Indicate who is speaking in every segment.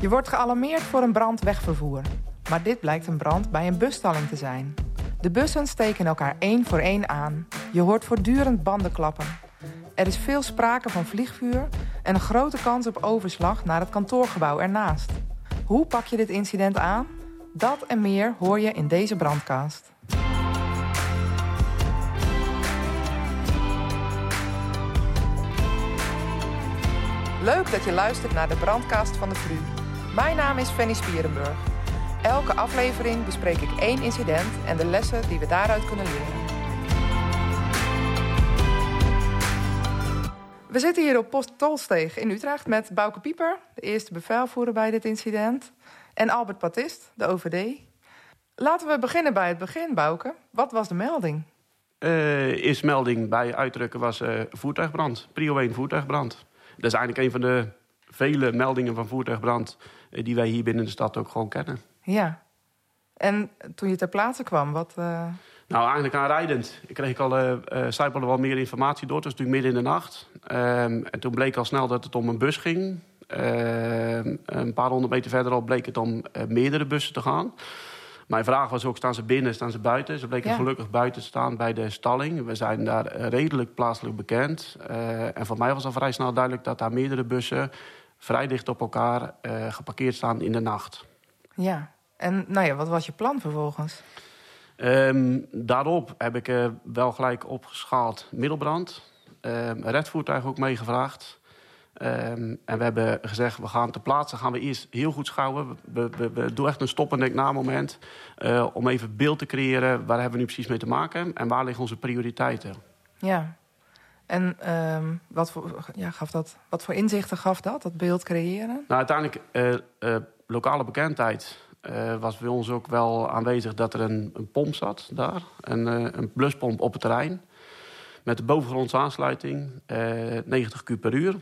Speaker 1: Je wordt gealarmeerd voor een brand wegvervoer. Maar dit blijkt een brand bij een busstalling te zijn. De bussen steken elkaar één voor één aan. Je hoort voortdurend banden klappen. Er is veel sprake van vliegvuur en een grote kans op overslag naar het kantoorgebouw ernaast. Hoe pak je dit incident aan? Dat en meer hoor je in deze brandcast. Leuk dat je luistert naar de brandcast van de VRU. Mijn naam is Fanny Spierenburg. Elke aflevering bespreek ik één incident en de lessen die we daaruit kunnen leren. We zitten hier op Post Tolsteeg in Utrecht met Bouke Pieper, de eerste bevelvoerder bij dit incident, en Albert Patist, de OVD. Laten we beginnen bij het begin, Bouke. Wat was de melding?
Speaker 2: Uh, eerste melding bij uitdrukken was uh, voertuigbrand. Prio 1 voertuigbrand. Dat is eigenlijk een van de vele meldingen van voertuigbrand die wij hier binnen de stad ook gewoon kennen.
Speaker 1: Ja. En toen je ter plaatse kwam, wat... Uh...
Speaker 2: Nou, eigenlijk aanrijdend. Ik kreeg al uh, uh, wel meer informatie door. Het was natuurlijk midden in de nacht. Um, en toen bleek al snel dat het om een bus ging. Uh, een paar honderd meter verderop bleek het om meerdere bussen te gaan. Mijn vraag was ook, staan ze binnen, staan ze buiten? Ze bleken ja. gelukkig buiten te staan bij de stalling. We zijn daar redelijk plaatselijk bekend. en voor mij was al vrij snel duidelijk dat daar meerdere bussen... vrij dicht op elkaar geparkeerd staan in de nacht.
Speaker 1: Ja, en nou ja, wat was je plan vervolgens?
Speaker 2: Um, daarop heb ik uh, wel gelijk opgeschaald middelbrand. Um, redvoertuig ook meegevraagd. Um, en we hebben gezegd, we gaan ter plaatse gaan we eerst heel goed schouwen. We, we, we doen echt een stop- en denk-na moment. Uh, om even beeld te creëren, waar hebben we nu precies mee te maken? En waar liggen onze prioriteiten?
Speaker 1: Ja, en wat, voor, ja, gaf dat, wat voor inzichten gaf dat, dat beeld creëren?
Speaker 2: Nou, uiteindelijk uh, lokale bekendheid uh, was bij ons ook wel aanwezig dat er een, een pomp zat daar. Een, een bluspomp op het terrein. Met de bovengrondse aansluiting, uh, 90 kub per uur.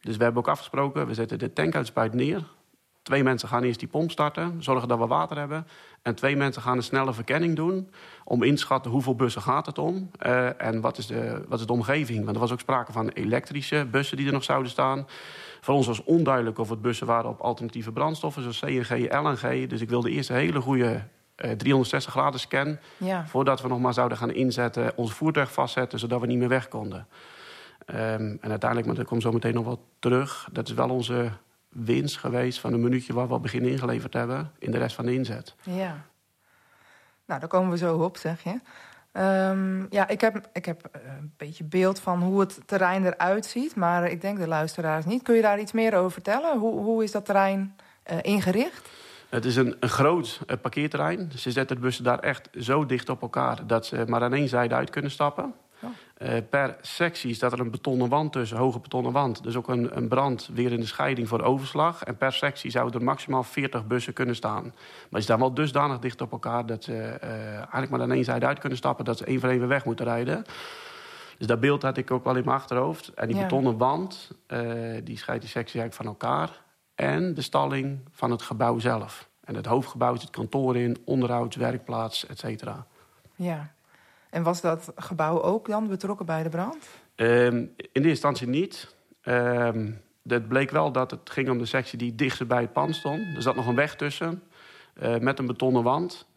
Speaker 2: Dus we hebben ook afgesproken, we zetten de tankuitspuit neer. Twee mensen gaan eerst die pomp starten, zorgen dat we water hebben. En twee mensen gaan een snelle verkenning doen... om in te schatten hoeveel bussen gaat het om uh, en wat is, de, wat is de omgeving. Want er was ook sprake van elektrische bussen die er nog zouden staan. Voor ons was onduidelijk of het bussen waren op alternatieve brandstoffen... zoals CNG, LNG. Dus ik wilde eerst een hele goede uh, 360 graden scan...
Speaker 1: Ja.
Speaker 2: voordat we nog maar zouden gaan inzetten, ons voertuig vastzetten... zodat we niet meer weg konden. Um, en uiteindelijk, maar daar komt zo meteen nog wel terug... dat is wel onze winst geweest van een minuutje waar we begin ingeleverd hebben in de rest van de inzet.
Speaker 1: Ja. Nou, daar komen we zo op, zeg je. Um, ja, ik heb, ik heb een beetje beeld van hoe het terrein eruit ziet, maar ik denk de luisteraars niet. Kun je daar iets meer over vertellen? Hoe, hoe is dat terrein uh, ingericht?
Speaker 2: Het is een, een groot uh, parkeerterrein. Ze zetten de bussen daar echt zo dicht op elkaar dat ze maar aan één zijde uit kunnen stappen. Uh, per sectie staat er een betonnen wand tussen, hoge betonnen wand. Dus ook een, een brand weer in de scheiding voor overslag. En per sectie zouden er maximaal 40 bussen kunnen staan. Maar die staan wel dusdanig dicht op elkaar dat ze uh, eigenlijk maar aan één zijde uit kunnen stappen. Dat ze één voor één weer weg moeten rijden. Dus dat beeld had ik ook wel in mijn achterhoofd. En die
Speaker 1: Ja.
Speaker 2: betonnen wand, uh, die scheidt die sectie eigenlijk van elkaar. En de stalling van het gebouw zelf. En het hoofdgebouw zit kantoor in, onderhouds, werkplaats, et cetera.
Speaker 1: Ja. En was dat gebouw ook dan betrokken bij de brand?
Speaker 2: Um, in de instantie niet. Um, het bleek wel dat het ging om de sectie die dichtst bij het pand stond. Er zat nog een weg tussen, uh, met een betonnen wand.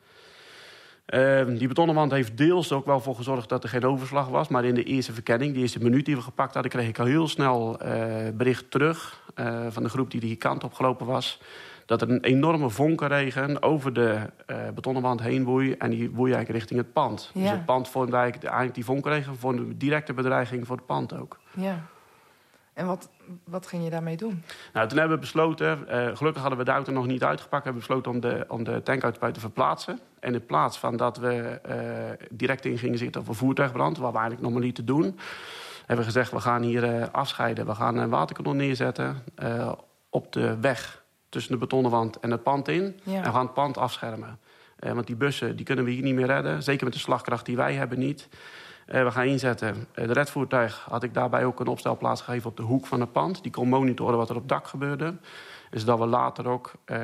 Speaker 2: Uh, die betonnen wand heeft deels ook wel voor gezorgd dat er geen overslag was. Maar in de eerste verkenning, die eerste minuut die we gepakt hadden... kreeg ik al heel snel uh, bericht terug uh, van de groep die die kant op gelopen was... dat er een enorme vonkenregen over de uh, betonnen wand heen woei... en die woei eigenlijk richting het pand.
Speaker 1: Ja.
Speaker 2: Dus het pand vormde eigenlijk, eigenlijk die vonkenregen... vormde een directe bedreiging voor het pand ook.
Speaker 1: Ja. En wat, wat ging je daarmee doen?
Speaker 2: Nou, toen hebben we besloten, uh, gelukkig hadden we de auto nog niet uitgepakt... hebben we besloten om de, om de te verplaatsen. En in plaats van dat we uh, direct in gingen zitten op een voertuigbrand... wat we eigenlijk nog maar niet te doen... hebben we gezegd, we gaan hier uh, afscheiden. We gaan een waterkanon neerzetten op de weg tussen de betonnen wand en het pand in.
Speaker 1: Ja.
Speaker 2: En we gaan het pand afschermen. Uh, want die bussen die kunnen we hier niet meer redden. Zeker met de slagkracht die wij hebben niet. Uh, we gaan inzetten. Uh, de redvoertuig had ik daarbij ook een opstelplaats gegeven op de hoek van het pand. Die kon monitoren wat er op het dak gebeurde. Dus dat we later ook uh,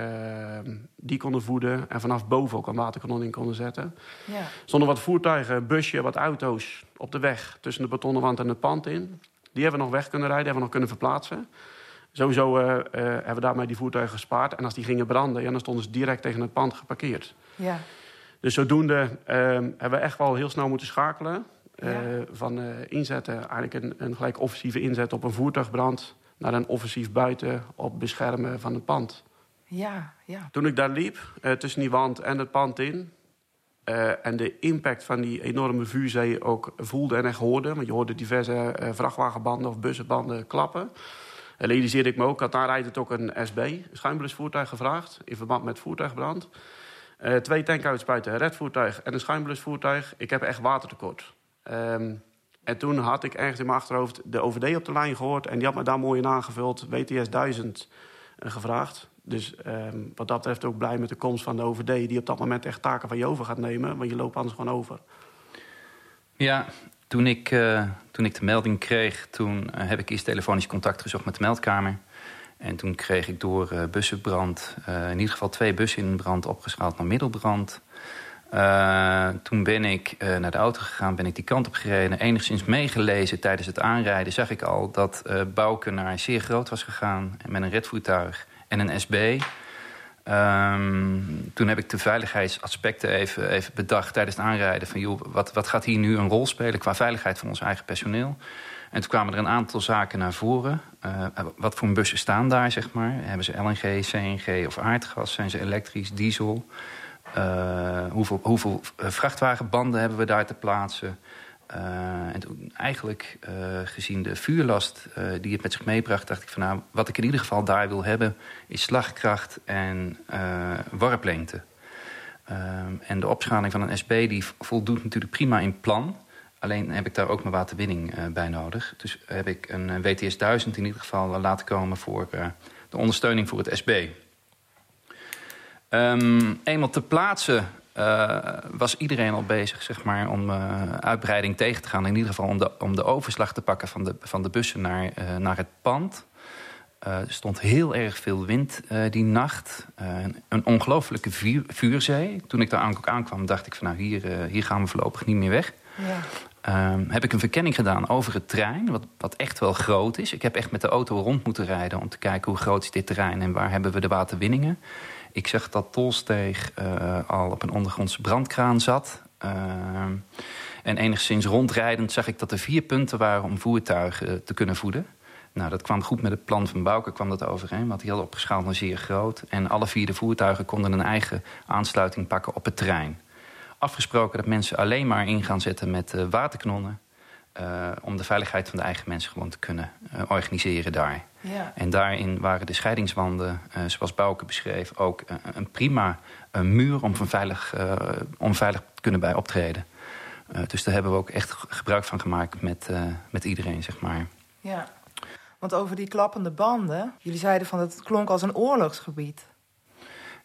Speaker 2: die konden voeden en vanaf boven ook een waterkanon in konden zetten.
Speaker 1: Ja.
Speaker 2: Zonder wat voertuigen, busje, wat auto's op de weg tussen de betonnen wand en het pand in. Die hebben we nog weg kunnen rijden, hebben we nog kunnen verplaatsen. Sowieso hebben we daarmee die voertuigen gespaard. En als die gingen branden, ja, dan stonden ze direct tegen het pand geparkeerd. Ja. Dus zodoende ehm, hebben we echt wel heel snel moeten schakelen. Van inzetten, eigenlijk een, een gelijk offensieve inzet op een voertuigbrand... naar een offensief buiten op beschermen van een pand. Ja, ja. Toen ik daar liep, tussen die wand en het pand in... Uh, en de impact van die enorme vuurzee ook voelde en echt hoorde. Want je hoorde diverse uh, vrachtwagenbanden of bussenbanden klappen. Realiseerde ik me ook, had rijdt het ook een SB, schuimblusvoertuig, gevraagd. In verband met voertuigbrand. Uh, twee tankuitspuiten, een redvoertuig en een schuimblusvoertuig. Ik heb echt watertekort. Um, en toen had ik ergens in mijn achterhoofd de OVD op de lijn gehoord. En die had me daar mooi in aangevuld, WTS 1000 gevraagd. Dus ehm, wat dat betreft ook blij met de komst van de OVD... die op dat moment echt taken van je over gaat nemen. Want je loopt anders gewoon over.
Speaker 3: Ja, toen ik, uh, toen ik de melding kreeg... toen uh, heb ik eerst telefonisch contact gezocht met de meldkamer. En toen kreeg ik door uh, bussenbrand... in ieder geval twee bussen in brand opgeschaald naar middelbrand... toen ben ik naar de auto gegaan, ben ik die kant op gereden. Enigszins meegelezen tijdens het aanrijden zag ik al dat Bouke naar zeer groot was gegaan. Met een redvoertuig en een SB. Ehm, toen heb ik de veiligheidsaspecten even, even bedacht tijdens het aanrijden. Van joh, wat, wat gaat hier nu een rol spelen qua veiligheid van ons eigen personeel? En toen kwamen er een aantal zaken naar voren. Uh, wat voor bussen staan daar, zeg maar? Hebben ze LNG, CNG of aardgas? Zijn ze elektrisch, diesel? Uh, hoeveel, hoeveel eh, vrachtwagenbanden hebben we daar te plaatsen? Uh, en eigenlijk, uh, gezien de vuurlast uh, die het met zich meebracht... dacht ik van nou, wat ik in ieder geval daar wil hebben... is slagkracht en warplengte. en de opschaling van een SB die voldoet natuurlijk prima in plan... Alleen heb ik daar ook mijn waterwinning bij nodig. Dus heb ik een WTS 1000 in ieder geval laten komen... voor de ondersteuning voor het SB. Um, eenmaal te plaatsen uh, was iedereen al bezig zeg maar, om uh, uitbreiding tegen te gaan. In ieder geval om de, om de overslag te pakken van de, van de bussen naar, uh, naar het pand. er stond heel erg veel wind die nacht. een ongelofelijke vuur, vuurzee. Toen ik daar aankwam, dacht ik van nou, hier, hier gaan we voorlopig niet meer weg. Ja. Um, heb ik een verkenning gedaan over het terrein, wat, wat echt wel groot is. Ik heb echt met de auto rond moeten rijden om te kijken hoe groot is dit terrein en waar hebben we de waterwinningen. Ik zag dat Tolsteeg uh, al op een ondergrondse brandkraan zat. Uh, en enigszins rondrijdend zag ik dat er vier punten waren om voertuigen te kunnen voeden. Nou, dat kwam goed met het plan van Bouke, kwam dat overeen. Want die hadden opgeschaald naar zeer groot. En alle vier de voertuigen konden een eigen aansluiting pakken op het terrein. Afgesproken dat mensen alleen maar in gaan zetten met uh, waterkanonnen. Uh, om de veiligheid van de eigen mensen gewoon te kunnen uh, organiseren daar. Ja. En daarin waren de scheidingswanden, uh, zoals Bouke beschreef... ook een prima muur om, veilig, om veilig te kunnen bij optreden. dus daar hebben we ook echt gebruik van gemaakt met, met iedereen, zeg maar.
Speaker 1: Ja, want over die klappende banden... jullie zeiden van het klonk als een oorlogsgebied.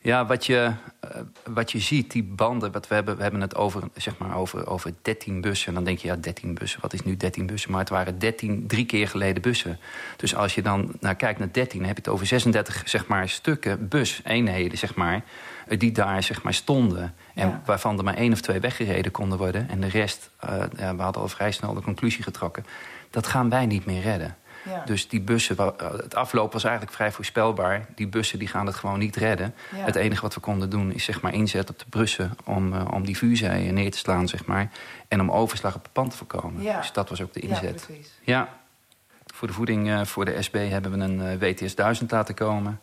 Speaker 3: Ja, wat je, uh, wat je ziet, die banden, wat we hebben, we hebben het over, zeg maar, over, over 13 bussen. En dan denk je, ja, 13 bussen, wat is nu 13 bussen? Maar het waren 13, drie keer geleden bussen. Dus als je dan naar kijkt naar 13, dan heb je het over 36 zeg maar, stukken buseenheden, zeg maar, eh, die daar zeg maar, stonden. En ja. waarvan er maar één of twee weggereden konden worden. En de rest, uh, ja, we hadden al vrij snel de conclusie getrokken. Dat gaan wij niet meer redden. Ja. Dus die bussen, het afloop was eigenlijk vrij voorspelbaar. Die bussen die gaan het gewoon niet redden. Ja. Het enige wat we konden doen is zeg maar inzet op de brussen... om, uh, om die vuurzeeën neer te slaan, zeg maar. En om overslag op het pand te voorkomen. Ja. Dus dat was ook de inzet. Ja, voor de voeding uh, voor de SB hebben we een WTS 1000 laten komen...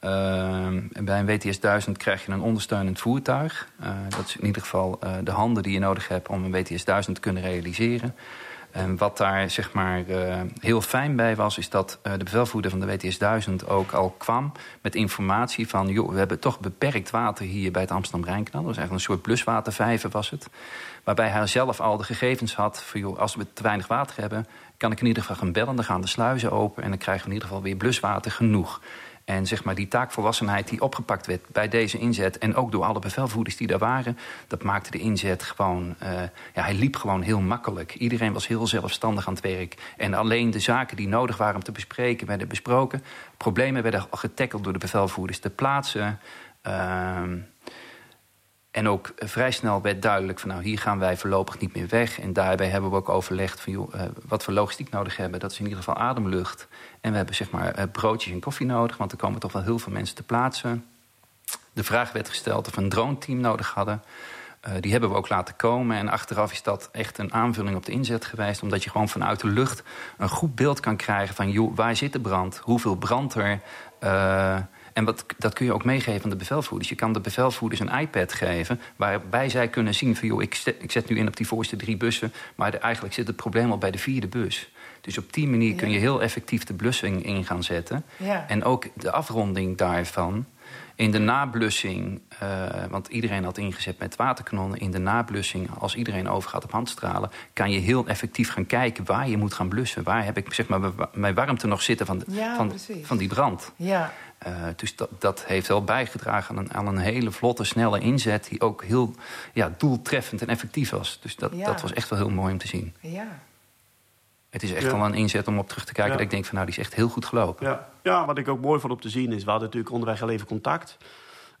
Speaker 3: en bij een WTS 1000 krijg je een ondersteunend voertuig. dat is in ieder geval de handen die je nodig hebt om een WTS 1000 te kunnen realiseren. En wat daar zeg maar uh, heel fijn bij was... is dat uh, de bevelvoerder van de WTS 1000 ook al kwam met informatie van... joh, we hebben toch beperkt water hier bij het Amsterdam-Rijnkanaal. Dat was eigenlijk een soort bluswatervijver was het. Waarbij hij zelf al de gegevens had van... joh, als we te weinig water hebben, kan ik in ieder geval gaan bellen. Dan gaan de sluizen open en dan krijgen we in ieder geval weer bluswater genoeg. En zeg maar die taakvolwassenheid die opgepakt werd bij deze inzet... en ook door alle bevelvoerders die daar waren... dat maakte de inzet gewoon... Uh, ja, hij liep gewoon heel makkelijk. Iedereen was heel zelfstandig aan het werk. En alleen de zaken die nodig waren om te bespreken... werden besproken. Problemen werden getackeld door de bevelvoerders. De plaatsen... Uh, En ook vrij snel werd duidelijk van nou, hier gaan wij voorlopig niet meer weg. En daarbij hebben we ook overlegd van joh, wat we logistiek nodig hebben, dat is in ieder geval ademlucht. En we hebben zeg maar broodjes en koffie nodig, want er komen toch wel heel veel mensen te plaatsen. De vraag werd gesteld of we een drone-team nodig hadden. Uh, die hebben we ook laten komen. En achteraf is dat echt een aanvulling op de inzet geweest. Omdat je gewoon vanuit de lucht een goed beeld kan krijgen van... Joh, waar zit de brand? Hoeveel brandt er? En wat, dat kun je ook meegeven aan de bevelvoerders. Je kan de bevelvoerders een iPad geven... waarbij zij kunnen zien van... joh, ik zet, ik zet nu in op die voorste drie bussen... maar de, eigenlijk zit het probleem al bij de vierde bus. Dus op die manier kun je heel effectief de blussing in gaan zetten. Ja. En ook de afronding daarvan... In de nablussing, uh, want iedereen had ingezet met waterkanonnen... in de nablussing, als iedereen overgaat op handstralen... kan je heel effectief gaan kijken waar je moet gaan blussen. Waar heb ik zeg maar, mijn warmte nog zitten van,
Speaker 1: ja,
Speaker 3: van, van, die brand.
Speaker 1: Ja.
Speaker 3: Uh, dus dat, dat, heeft wel bijgedragen aan een, aan een, hele vlotte, snelle inzet... die ook heel ja, doeltreffend en effectief was. Dus dat, dat was echt wel heel mooi om te zien.
Speaker 1: Ja.
Speaker 3: Het is echt wel een inzet om op terug te kijken. Dat ik denk van nou, die is echt heel goed gelopen.
Speaker 2: Ja. ja, wat ik ook mooi vond om te zien is... we hadden natuurlijk onderweg al even contact.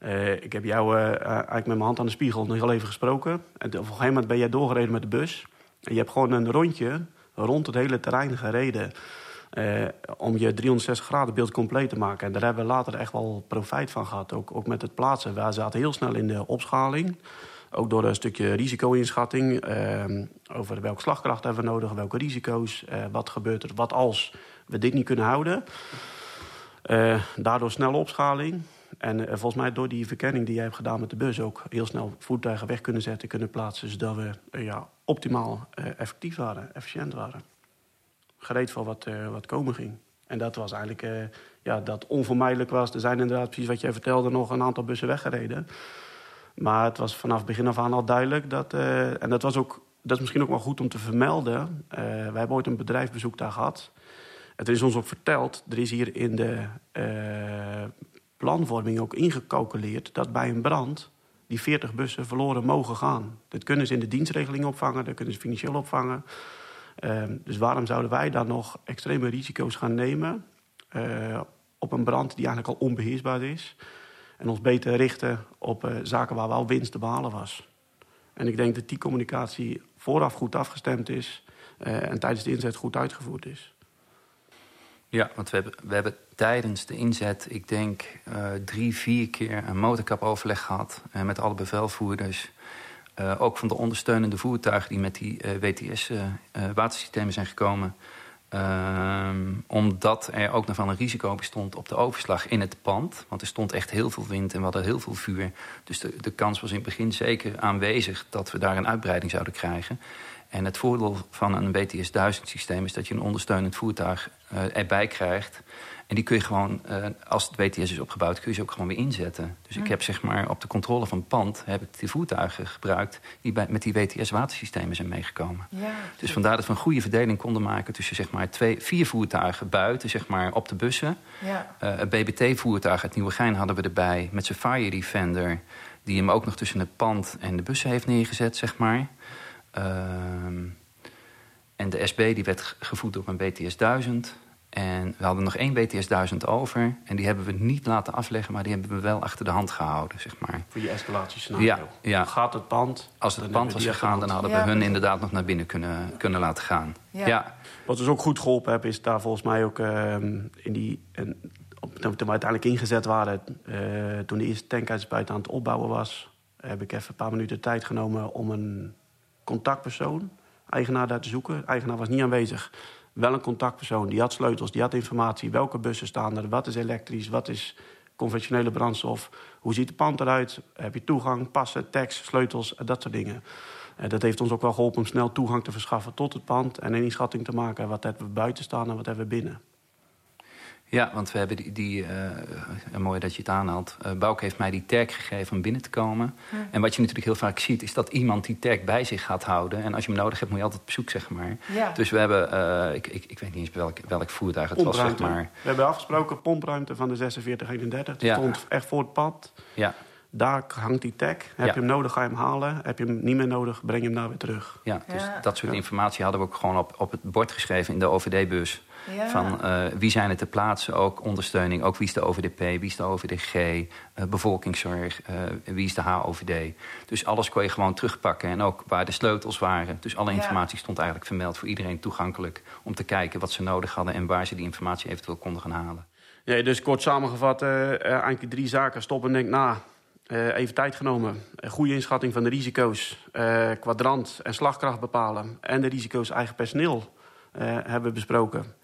Speaker 2: Uh, ik heb jou uh, eigenlijk met mijn hand aan de spiegel nog heel even gesproken. En op een gegeven moment ben jij doorgereden met de bus. En je hebt gewoon een rondje rond het hele terrein gereden... Uh, om je 360 graden beeld compleet te maken. En daar hebben we later echt wel profijt van gehad. Ook, ook met het plaatsen. We zaten heel snel in de opschaling. Ook door een stukje risico-inschatting. Uh, over welke slagkracht hebben we nodig, welke risico's. Uh, wat gebeurt er, wat als we dit niet kunnen houden. Uh, daardoor snelle opschaling. En volgens mij door die verkenning die jij hebt gedaan met de bus... ook heel snel voertuigen weg kunnen zetten, kunnen plaatsen... zodat we ja, optimaal effectief waren, efficiënt waren. Gereed voor wat, wat komen ging. En dat was eigenlijk, ja, dat onvermijdelijk was. Er zijn inderdaad, precies wat jij vertelde, nog een aantal bussen weggereden... Maar het was vanaf begin af aan al duidelijk dat... Uh, en dat, was ook, dat is misschien ook wel goed om te vermelden. Wij hebben ooit een bedrijfsbezoek daar gehad. Het is ons ook verteld, er is hier in de planvorming ook ingecalculeerd... dat bij een brand die 40 bussen verloren mogen gaan. Dat kunnen ze in de dienstregeling opvangen, dat kunnen ze financieel opvangen. Dus waarom zouden wij dan nog extreme risico's gaan nemen... op een brand die eigenlijk al onbeheersbaar is... En ons beter richten op uh, zaken waar wel winst te behalen was. En ik denk dat die communicatie vooraf goed afgestemd is... Uh, en tijdens de inzet goed uitgevoerd is.
Speaker 3: Ja, want we hebben, we hebben tijdens de inzet, ik denk drie, vier keer een motorkapoverleg gehad met alle bevelvoerders. Uh, ook van de ondersteunende voertuigen die met die WTS-watersystemen zijn gekomen. Um, omdat er ook nog wel een risico bestond op de overslag in het pand. Want er stond echt heel veel wind en we hadden heel veel vuur. Dus de, de kans was in het begin zeker aanwezig dat we daar een uitbreiding zouden krijgen. En het voordeel van een BTS 1000 systeem is dat je een ondersteunend voertuig uh, erbij krijgt. En die kun je gewoon, uh, als het WTS is opgebouwd, kun je ze ook gewoon weer inzetten. Dus ik heb zeg maar op de controle van het pand heb ik die voertuigen gebruikt die bij, met die WTS watersystemen zijn meegekomen.
Speaker 1: Ja,
Speaker 3: dus vandaar dat we een goede verdeling konden maken tussen zeg maar twee, vier voertuigen buiten, zeg maar op de bussen.
Speaker 1: Ja.
Speaker 3: Uh, een BBT-voertuig uit Nieuwegein hadden we erbij met zijn Fire Defender, die hem ook nog tussen het pand en de bussen heeft neergezet, zeg maar. Uh, en de SB die werd gevoed door een BTS 1000. En we hadden nog één BTS 1000 over. En die hebben we niet laten afleggen, maar die hebben we wel achter de hand gehouden, zeg maar.
Speaker 2: Voor je escalatiescenario.
Speaker 3: Ja, ja.
Speaker 2: Gaat het pand...
Speaker 3: Als het pand was gegaan, dan hadden we hun inderdaad nog naar binnen kunnen, kunnen laten gaan.
Speaker 1: Ja.
Speaker 3: ja.
Speaker 2: Wat dus ook goed geholpen heeft, is daar volgens mij ook uh, in die... En, toen we uiteindelijk ingezet waren, uh, toen de eerste tankuitspuit aan het opbouwen was... heb ik even een paar minuten tijd genomen om een contactpersoon, eigenaar daar te zoeken. Eigenaar was niet aanwezig wel een contactpersoon. Die had sleutels, die had informatie. Welke bussen staan er? Wat is elektrisch? Wat is conventionele brandstof? Hoe ziet het pand eruit? Heb je toegang, passen, tekst, sleutels, dat soort dingen. En dat heeft ons ook wel geholpen om snel toegang te verschaffen tot het pand... en een inschatting te maken wat hebben we buiten staan en wat hebben we binnen.
Speaker 3: Ja, want we hebben die, die uh, mooi dat je het aanhaalt. Uh, Bouke heeft mij die tag gegeven om binnen te komen. Ja. En wat je natuurlijk heel vaak ziet, is dat iemand die tag bij zich gaat houden. En als je hem nodig hebt, moet je altijd op zoek, zeg maar.
Speaker 1: Ja.
Speaker 3: Dus we hebben, uh, ik, ik, ik weet niet eens welk, welk voertuig het was, zeg maar.
Speaker 2: We hebben afgesproken pompruimte van de 4631. Die ja. stond echt voor het pad.
Speaker 3: Ja.
Speaker 2: daar hangt die tag. Heb je hem nodig, ga je hem halen. Heb je hem niet meer nodig, breng je hem daar weer terug.
Speaker 3: Ja, dus dat soort informatie hadden we ook gewoon op, op het bord geschreven in de OVD-bus. Van uh, wie zijn er te plaatsen, ook ondersteuning. Ook wie is de OVDP, wie is de OVDG, uh, eh, bevolkingszorg, uh, wie is de HOVD. Dus alles kon je gewoon terugpakken. En ook waar de sleutels waren. Dus alle informatie stond eigenlijk vermeld voor iedereen toegankelijk. Om te kijken wat ze nodig hadden en waar ze die informatie eventueel konden gaan halen.
Speaker 2: Ja, dus kort samengevat, eigenlijk drie zaken. Stop en denk na. even tijd genomen. Een goede inschatting van de risico's. kwadrant en slagkracht bepalen. En de risico's eigen personeel hebben we besproken.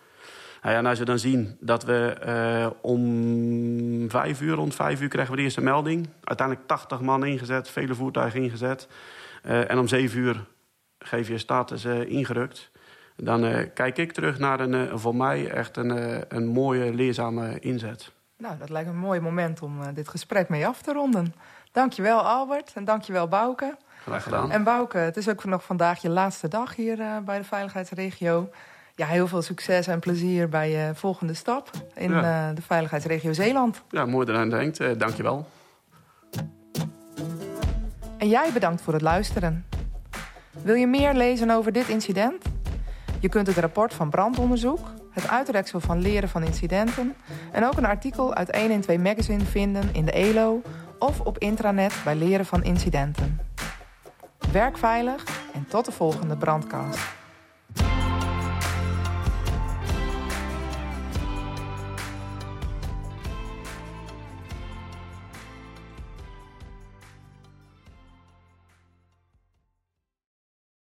Speaker 2: Nou ja, en als we dan zien dat we uh, om vijf uur, rond vijf uur krijgen we de eerste melding. Uiteindelijk 80 man ingezet, vele voertuigen ingezet. Uh, en om zeven uur geef je status uh, ingerukt. Dan kijk ik terug naar een, voor mij echt een, een mooie, leerzame inzet.
Speaker 1: Nou, dat lijkt een mooi moment om dit gesprek mee af te ronden. Dankjewel Albert en dankjewel Bouke.
Speaker 2: Graag gedaan.
Speaker 1: En Bouke, het is ook nog vandaag je laatste dag hier bij de veiligheidsregio ja, heel veel succes en plezier bij je volgende stap in ja. uh, de veiligheidsregio Zeeland.
Speaker 2: Ja, mooi eraan denkt. Uh, dankjewel.
Speaker 1: En jij bedankt voor het luisteren. Wil je meer lezen over dit incident? Je kunt het rapport van brandonderzoek, het uitreksel van leren van incidenten... en ook een artikel uit 112 Magazine vinden in de ELO... of op intranet bij Leren van Incidenten. Werk veilig en tot de volgende brandcast.